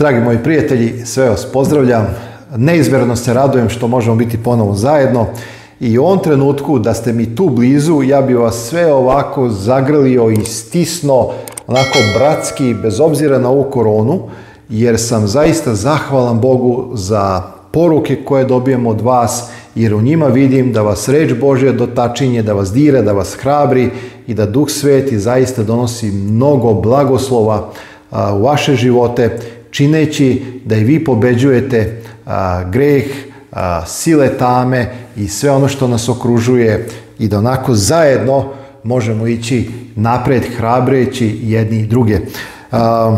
Dragi moji prijatelji, sve vas pozdravljam. Neizmjerno se radujem što možemo biti ponovo zajedno. I u ovom trenutku da ste mi tu blizu, ja bi vas sve ovako zagrlio i stisno, onako bratski, bez obzira na ovu koronu, jer sam zaista zahvalan Bogu za poruke koje dobijem od vas, jer u njima vidim da vas reč Božja dotačinje, da vas dira, da vas hrabri i da Duh Sveti zaista donosi mnogo blagoslova u vaše živote čineći da i vi pobeđujete a, greh, sile tame i sve ono što nas okružuje i da onako zajedno možemo ići napred hrabreći jedni i druge. A,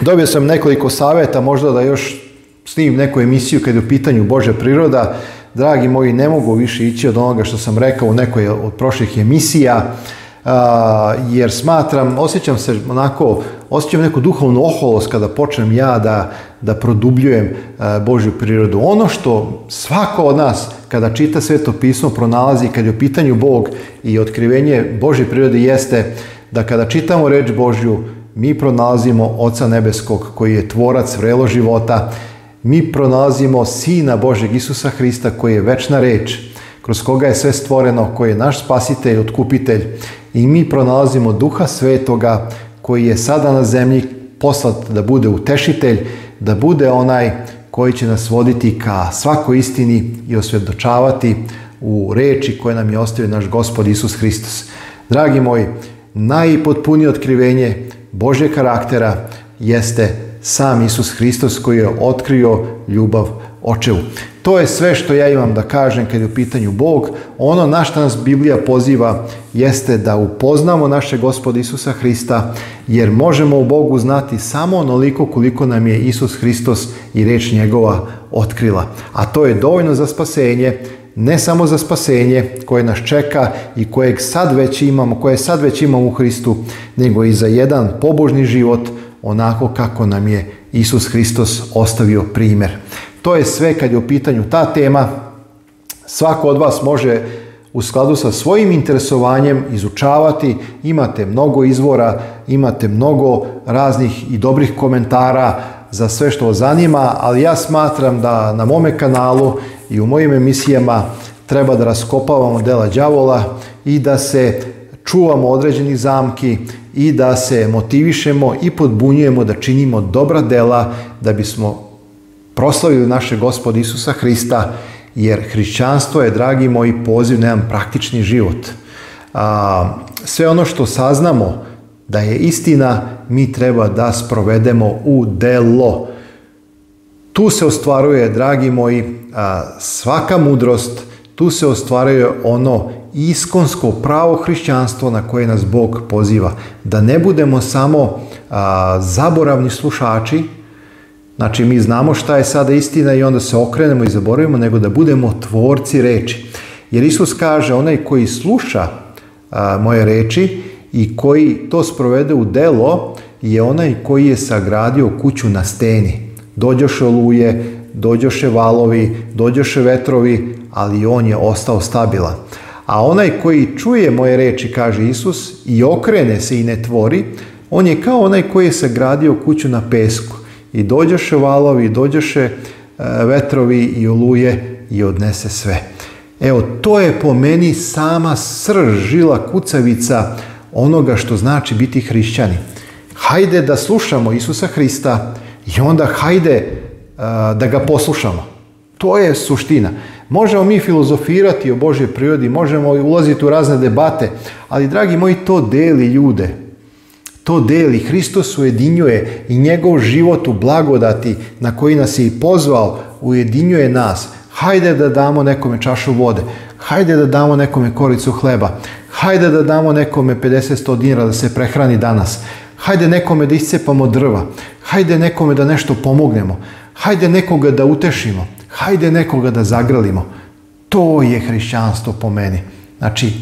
dobio sam nekoliko savjeta, možda da još snimim neku emisiju kad je u pitanju Bože priroda. Dragi moji, ne mogu više ići od onoga što sam rekao u nekoj od prošlih emisija jer smatram, osjećam se onako, osjećam neku duhovnu oholost kada počnem ja da, da produbljujem Božju prirodu. Ono što svako od nas kada čita sveto pismo pronalazi kad je u pitanju Bog i otkrivenje Božje prirode jeste da kada čitamo reč Božju mi pronalazimo Oca Nebeskog koji je tvorac vrelo života, mi pronalazimo Sina Božeg Isusa Hrista koji je večna reč, kroz koga je sve stvoreno, koji je naš spasitelj, otkupitelj. I mi pronalazimo duha svetoga koji je sada na zemlji poslat da bude utešitelj, da bude onaj koji će nas voditi ka svakoj istini i osvjedočavati u reči koje nam je ostavio naš gospod Isus Hristos. Dragi moji, najpotpunije otkrivenje Božje karaktera jeste sam Isus Hristos koji je otkrio ljubav očevu. To je sve što ja imam da kažem kad je u pitanju Bog. Ono na što nas Biblija poziva jeste da upoznamo naše gospode Isusa Hrista, jer možemo u Bogu znati samo onoliko koliko nam je Isus Hristos i reč njegova otkrila. A to je dovoljno za spasenje, ne samo za spasenje koje nas čeka i kojeg sad već imamo, koje sad već imamo u Hristu, nego i za jedan pobožni život onako kako nam je Isus Hristos ostavio primjer. To je sve kad je u pitanju ta tema. Svako od vas može u skladu sa svojim interesovanjem izučavati. Imate mnogo izvora, imate mnogo raznih i dobrih komentara za sve što vas zanima, ali ja smatram da na mome kanalu i u mojim emisijama treba da raskopavamo dela đavola i da se čuvamo određenih zamki i da se motivišemo i podbunjujemo da činimo dobra dela da bismo proslavili naše gospod Isusa Hrista, jer hrišćanstvo je, dragi moji, poziv na jedan praktični život. A, sve ono što saznamo da je istina, mi treba da sprovedemo u delo. Tu se ostvaruje, dragi moji, svaka mudrost, tu se ostvaruje ono iskonsko pravo hrišćanstvo na koje nas Bog poziva. Da ne budemo samo zaboravni slušači, Znači, mi znamo šta je sada istina i onda se okrenemo i zaboravimo, nego da budemo tvorci reči. Jer Isus kaže, onaj koji sluša moje reči i koji to sprovede u delo, je onaj koji je sagradio kuću na steni. Dođoše oluje, dođoše valovi, dođoše vetrovi, ali on je ostao stabilan. A onaj koji čuje moje reči, kaže Isus, i okrene se i ne tvori, on je kao onaj koji je sagradio kuću na pesku. I dođeše valovi, i dođeše vetrovi i oluje i odnese sve. Evo, to je po meni sama srž, žila kucavica onoga što znači biti hrišćani. Hajde da slušamo Isusa Hrista i onda hajde e, da ga poslušamo. To je suština. Možemo mi filozofirati o Božoj prirodi, možemo ulaziti u razne debate, ali dragi moji, to deli ljude. To deli, Hristos ujedinjuje i njegov život u blagodati na koji nas je i pozvao ujedinjuje nas. Hajde da damo nekome čašu vode, hajde da damo nekome koricu hleba, hajde da damo nekome 50-100 dinara da se prehrani danas, hajde nekome da iscepamo drva, hajde nekome da nešto pomognemo, hajde nekoga da utešimo, hajde nekoga da zagralimo. To je hrišćanstvo po meni. Znači,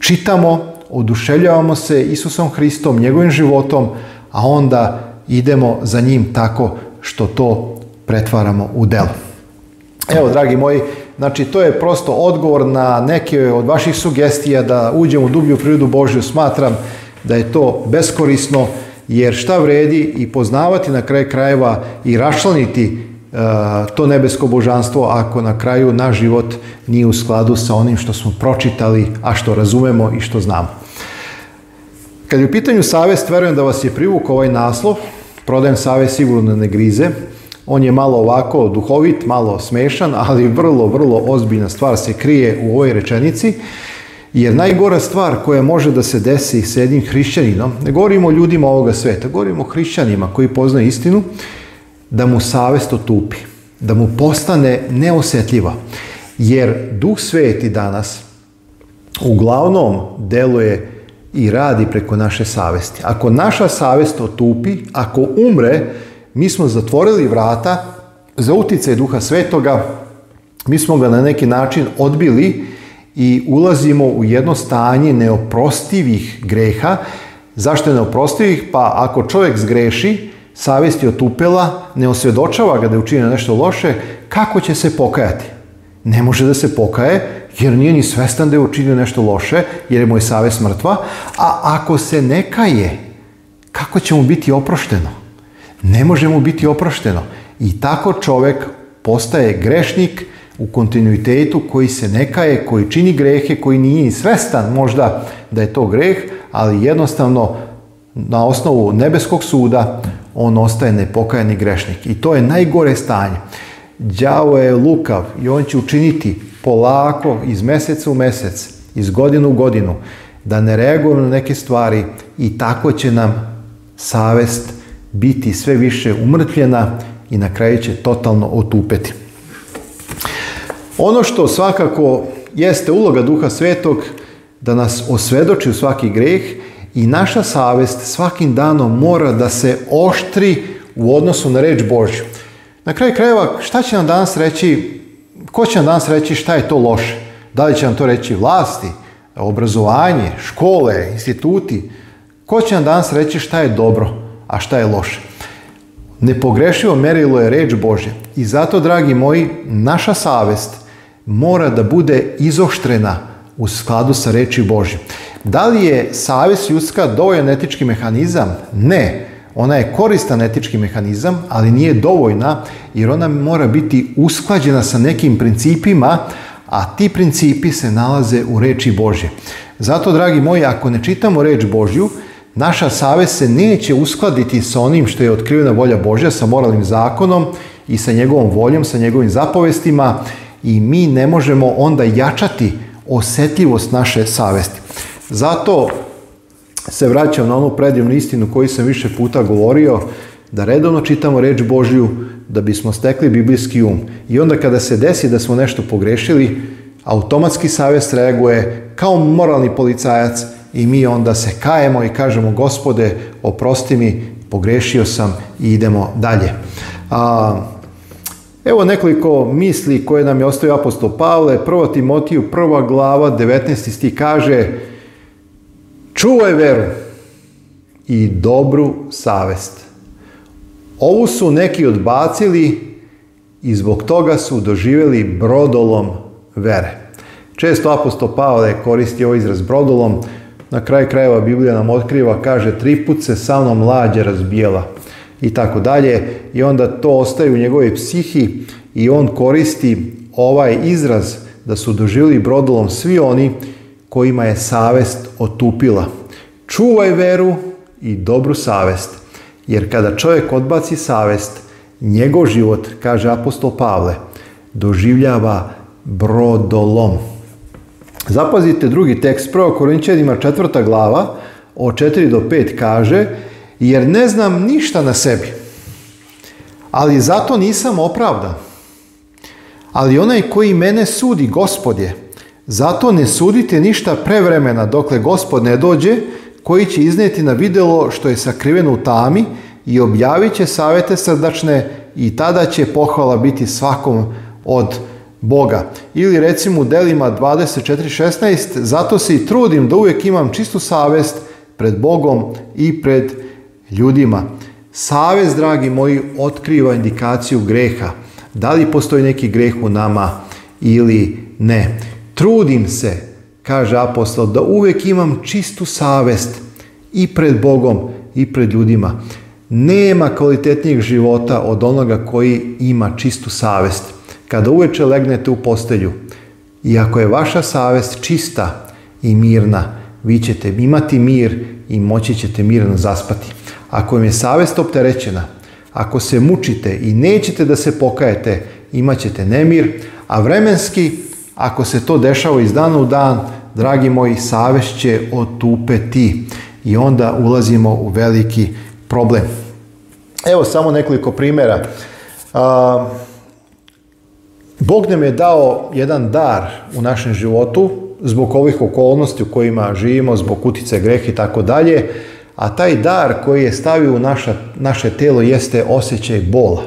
čitamo oduševljavamo se Isusom Hristom, njegovim životom, a onda idemo za njim tako što to pretvaramo u delo. Evo, dragi moji, znači to je prosto odgovor na neke od vaših sugestija da uđemo u dublju prirodu Božju. Smatram da je to beskorisno, jer šta vredi i poznavati na kraju krajeva i rašlaniti e, to nebesko božanstvo ako na kraju naš život nije u skladu sa onim što smo pročitali, a što razumemo i što znamo. Kad je u pitanju savest, verujem da vas je privuk ovaj naslov. Prodajem savest sigurno ne grize. On je malo ovako duhovit, malo smešan, ali vrlo, vrlo ozbiljna stvar se krije u ovoj rečenici. Jer najgora stvar koja može da se desi s jednim hrišćaninom, ne govorimo o ljudima ovoga sveta, govorimo o hrišćanima koji poznaju istinu, da mu savest otupi, da mu postane neosjetljiva. Jer Duh Sveti danas uglavnom deluje i radi preko naše savesti. Ako naša savest otupi, ako umre, mi smo zatvorili vrata za utjecaj Duha Svetoga, mi smo ga na neki način odbili i ulazimo u jedno stanje neoprostivih greha. Zašto neoprostivih? Pa ako čovjek zgreši, savjest je otupela, ne osvjedočava ga da je učinio nešto loše, kako će se pokajati? ne može da se pokaje jer nije ni svestan da je učinio nešto loše jer je mu je smrtva. mrtva, a ako se ne kaje, kako će mu biti oprošteno? Ne može mu biti oprošteno. I tako čovek postaje grešnik u kontinuitetu koji se ne kaje, koji čini grehe, koji nije svestan možda da je to greh, ali jednostavno na osnovu nebeskog suda on ostaje nepokajani grešnik. I to je najgore stanje đavo je lukav i on će učiniti polako iz mjeseca u mjesec, iz godinu u godinu, da ne reagujemo na neke stvari i tako će nam savest biti sve više umrtljena i na kraju će totalno otupeti. Ono što svakako jeste uloga Duha Svetog da nas osvedoči u svaki greh i naša savest svakim danom mora da se oštri u odnosu na reč Božju. Na kraju krajeva, šta će nam danas reći, ko će nam danas reći šta je to loše? Da li će nam to reći vlasti, obrazovanje, škole, instituti? Ko će nam danas reći šta je dobro, a šta je loše? Nepogrešivo merilo je reč Božja i zato, dragi moji, naša savest mora da bude izoštrena u skladu sa reči Božjom. Da li je savest ljudska dovoljno etički mehanizam? Ne. Ona je koristan etički mehanizam, ali nije dovoljna jer ona mora biti usklađena sa nekim principima, a ti principi se nalaze u reči Božje. Zato, dragi moji, ako ne čitamo reč Božju, naša savest se neće uskladiti sa onim što je otkrivena volja Božja, sa moralnim zakonom i sa njegovom voljom, sa njegovim zapovestima i mi ne možemo onda jačati osjetljivost naše savesti. Zato se vraćam na onu predivnu istinu koju sam više puta govorio, da redovno čitamo reč Božju, da bismo stekli biblijski um. I onda kada se desi da smo nešto pogrešili, automatski savjest reaguje kao moralni policajac i mi onda se kajemo i kažemo gospode, oprosti mi, pogrešio sam i idemo dalje. A, evo nekoliko misli koje nam je ostavio apostol Pavle. Prvo Timotiju, prva glava, 19. sti kaže Čuvaj veru i dobru savest. Ovu su neki odbacili i zbog toga su doživjeli brodolom vere. Često apostol Pavle koristi ovaj izraz brodolom. Na kraju krajeva Biblija nam otkriva, kaže, tri put se sa mnom lađa razbijela i tako dalje. I onda to ostaje u njegovoj psihi i on koristi ovaj izraz da su doživjeli brodolom svi oni kojima je savest otupila. Čuvaj veru i dobru savest, jer kada čovjek odbaci savest, njegov život, kaže apostol Pavle, doživljava brodolom. Zapazite drugi tekst, 1. Korinčanima četvrta glava, od 4 do 5 kaže, jer ne znam ništa na sebi, ali zato nisam opravdan. Ali onaj koji mene sudi, gospodje, Zato ne sudite ništa prevremena dokle gospod ne dođe, koji će iznijeti na videlo što je sakriveno u tami i objavit će savjete srdačne i tada će pohvala biti svakom od Boga. Ili recimo u delima 24.16 zato se i trudim da uvijek imam čistu savest pred Bogom i pred ljudima. Savest, dragi moji, otkriva indikaciju greha. Da li postoji neki greh u nama ili ne. Trudim se, kaže apostol, da uvijek imam čistu savest i pred Bogom i pred ljudima. Nema kvalitetnijeg života od onoga koji ima čistu savest. Kada uveče legnete u postelju i ako je vaša savest čista i mirna, vi ćete imati mir i moći ćete mirno zaspati. Ako im je savest opterećena, ako se mučite i nećete da se pokajete, imat ćete nemir, a vremenski ako se to dešava iz dana u dan, dragi moji, savest će otupeti i onda ulazimo u veliki problem. Evo samo nekoliko primjera. Bog nam je dao jedan dar u našem životu zbog ovih okolnosti u kojima živimo, zbog utice greh i tako dalje, a taj dar koji je stavio u naša, naše telo jeste osjećaj bola.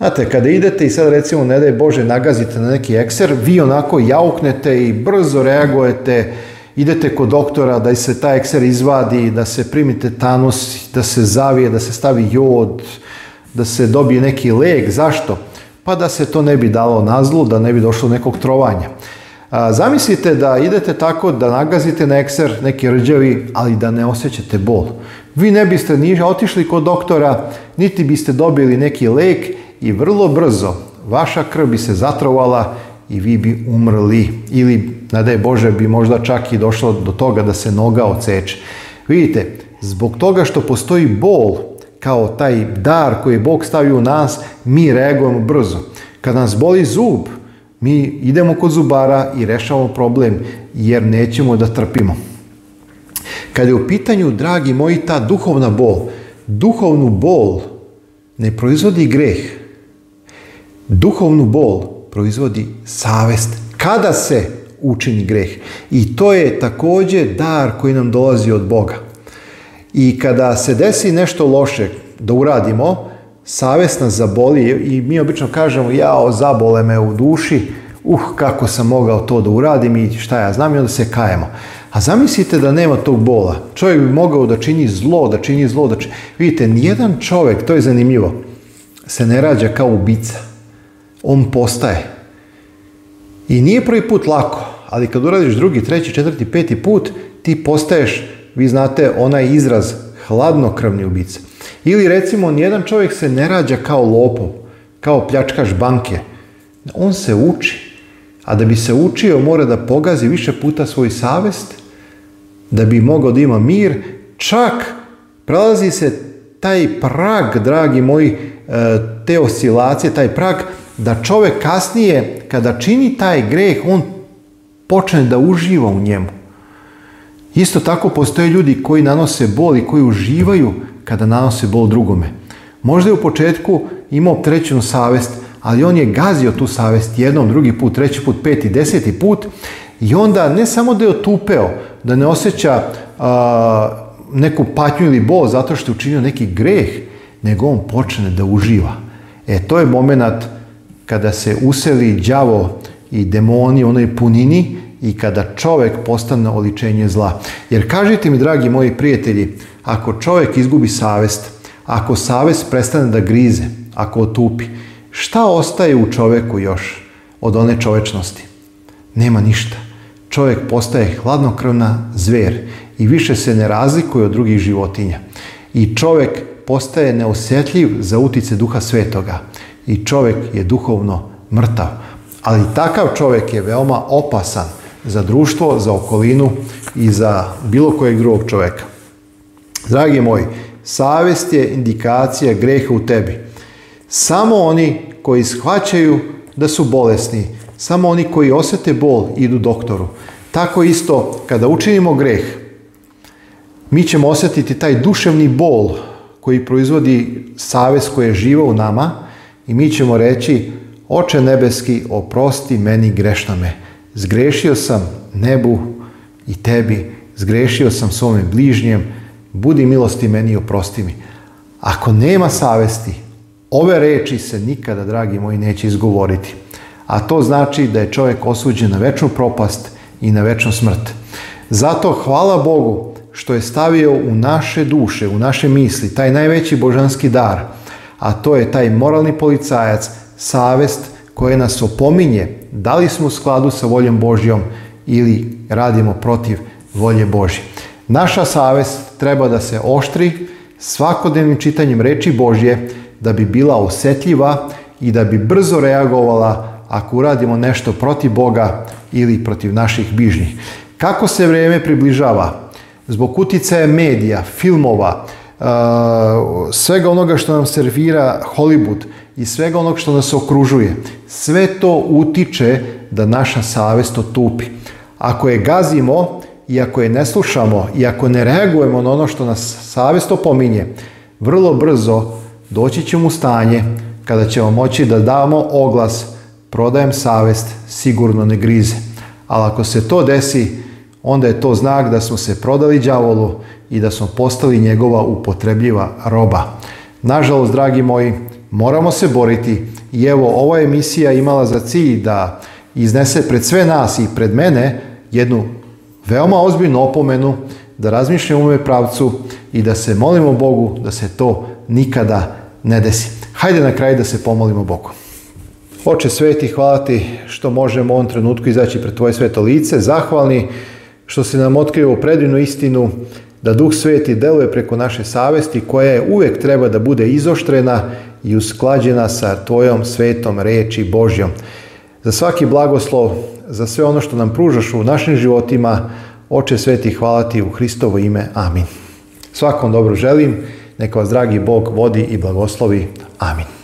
Znate, kada idete i sad recimo, ne daj Bože, nagazite na neki ekser, vi onako jauknete i brzo reagujete, idete kod doktora da se taj ekser izvadi, da se primite tanus, da se zavije, da se stavi jod, da se dobije neki lek, Zašto? Pa da se to ne bi dalo zlu, da ne bi došlo do nekog trovanja. A, zamislite da idete tako da nagazite na ekser, neki rđavi, ali da ne osjećate bol. Vi ne biste ni otišli kod doktora, niti biste dobili neki lek, i vrlo brzo vaša krv bi se zatrovala i vi bi umrli. Ili, na daj Bože, bi možda čak i došlo do toga da se noga oceče. Vidite, zbog toga što postoji bol kao taj dar koji je Bog stavio u nas, mi reagujemo brzo. Kad nas boli zub, mi idemo kod zubara i rešavamo problem jer nećemo da trpimo. Kad je u pitanju, dragi moji, ta duhovna bol, duhovnu bol ne proizvodi greh, duhovnu bol proizvodi savest kada se učini greh. I to je također dar koji nam dolazi od Boga. I kada se desi nešto loše da uradimo, savest nas zaboli i mi obično kažemo jao, zabole me u duši, uh, kako sam mogao to da uradim i šta ja znam i onda se kajemo. A zamislite da nema tog bola. Čovjek bi mogao da čini zlo, da čini zlo, da čini... Vidite, nijedan čovjek, to je zanimljivo, se ne rađa kao ubica on postaje. I nije prvi put lako, ali kad uradiš drugi, treći, četvrti, peti put, ti postaješ, vi znate, onaj izraz hladnokrvni ubica. Ili recimo, nijedan čovjek se ne rađa kao lopov, kao pljačkaš banke. On se uči. A da bi se učio, mora da pogazi više puta svoj savest, da bi mogao da ima mir. Čak prelazi se taj prag, dragi moji, e, te oscilacije, taj prag da čovjek kasnije kada čini taj greh on počne da uživa u njemu. Isto tako postoje ljudi koji nanose bol i koji uživaju kada nanose bol drugome. Možda je u početku imao treću savjest, ali on je gazio tu savjest jednom, drugi put, treći put, peti, deseti put i onda ne samo da je otupeo, da ne osjeća neku patnju ili bol zato što je učinio neki greh, nego on počne da uživa. E, to je moment kada se useli đavo i demoni u onoj punini i kada čovjek postane oličenje zla. Jer kažite mi, dragi moji prijatelji, ako čovjek izgubi savest, ako savest prestane da grize, ako otupi, šta ostaje u čovjeku još od one čovečnosti? Nema ništa. Čovjek postaje hladnokrvna zver i više se ne razlikuje od drugih životinja. I čovjek postaje neosjetljiv za utice duha svetoga i čovjek je duhovno mrtav. Ali takav čovjek je veoma opasan za društvo, za okolinu i za bilo kojeg drugog čovjeka. Dragi moji, savjest je indikacija greha u tebi. Samo oni koji shvaćaju da su bolesni, samo oni koji osjete bol idu doktoru. Tako isto, kada učinimo greh, mi ćemo osjetiti taj duševni bol koji proizvodi savjest koja je živa u nama, i mi ćemo reći Oče nebeski, oprosti meni me. Zgrešio sam nebu i tebi, zgrešio sam svome bližnjem, budi milosti meni i oprosti mi. Ako nema savesti, ove reči se nikada, dragi moji, neće izgovoriti. A to znači da je čovjek osuđen na večnu propast i na večnu smrt. Zato hvala Bogu što je stavio u naše duše, u naše misli, taj najveći božanski dar – a to je taj moralni policajac, savest koje nas opominje da li smo u skladu sa voljom Božjom ili radimo protiv volje Božje. Naša savest treba da se oštri svakodnevnim čitanjem reči Božje da bi bila osjetljiva i da bi brzo reagovala ako uradimo nešto protiv Boga ili protiv naših bližnjih. Kako se vrijeme približava? Zbog utjecaja medija, filmova, Uh, svega onoga što nam servira Hollywood i svega onog što nas okružuje. Sve to utiče da naša savest otupi. Ako je gazimo i ako je ne slušamo i ako ne reagujemo na ono što nas savest opominje, vrlo brzo doći ćemo u stanje kada ćemo moći da damo oglas prodajem savest, sigurno ne grize. Ali ako se to desi, onda je to znak da smo se prodali đavolu i da smo postali njegova upotrebljiva roba. Nažalost, dragi moji, moramo se boriti i evo, ova emisija imala za cilj da iznese pred sve nas i pred mene jednu veoma ozbiljnu opomenu da razmišljamo u ovome pravcu i da se molimo Bogu da se to nikada ne desi. Hajde na kraj da se pomolimo Bogu. Oče sveti, hvala ti što možemo u ovom trenutku izaći pred tvoje sveto lice, zahvalni što se nam u predivnu istinu da Duh Sveti deluje preko naše savesti koja je uvijek treba da bude izoštrena i usklađena sa tvojom svetom reči Božjom. Za svaki blagoslov, za sve ono što nam pružaš u našim životima, Oče Sveti, hvala ti u Hristovo ime. Amin. Svakom dobro želim. Neka vas dragi Bog vodi i blagoslovi. Amin.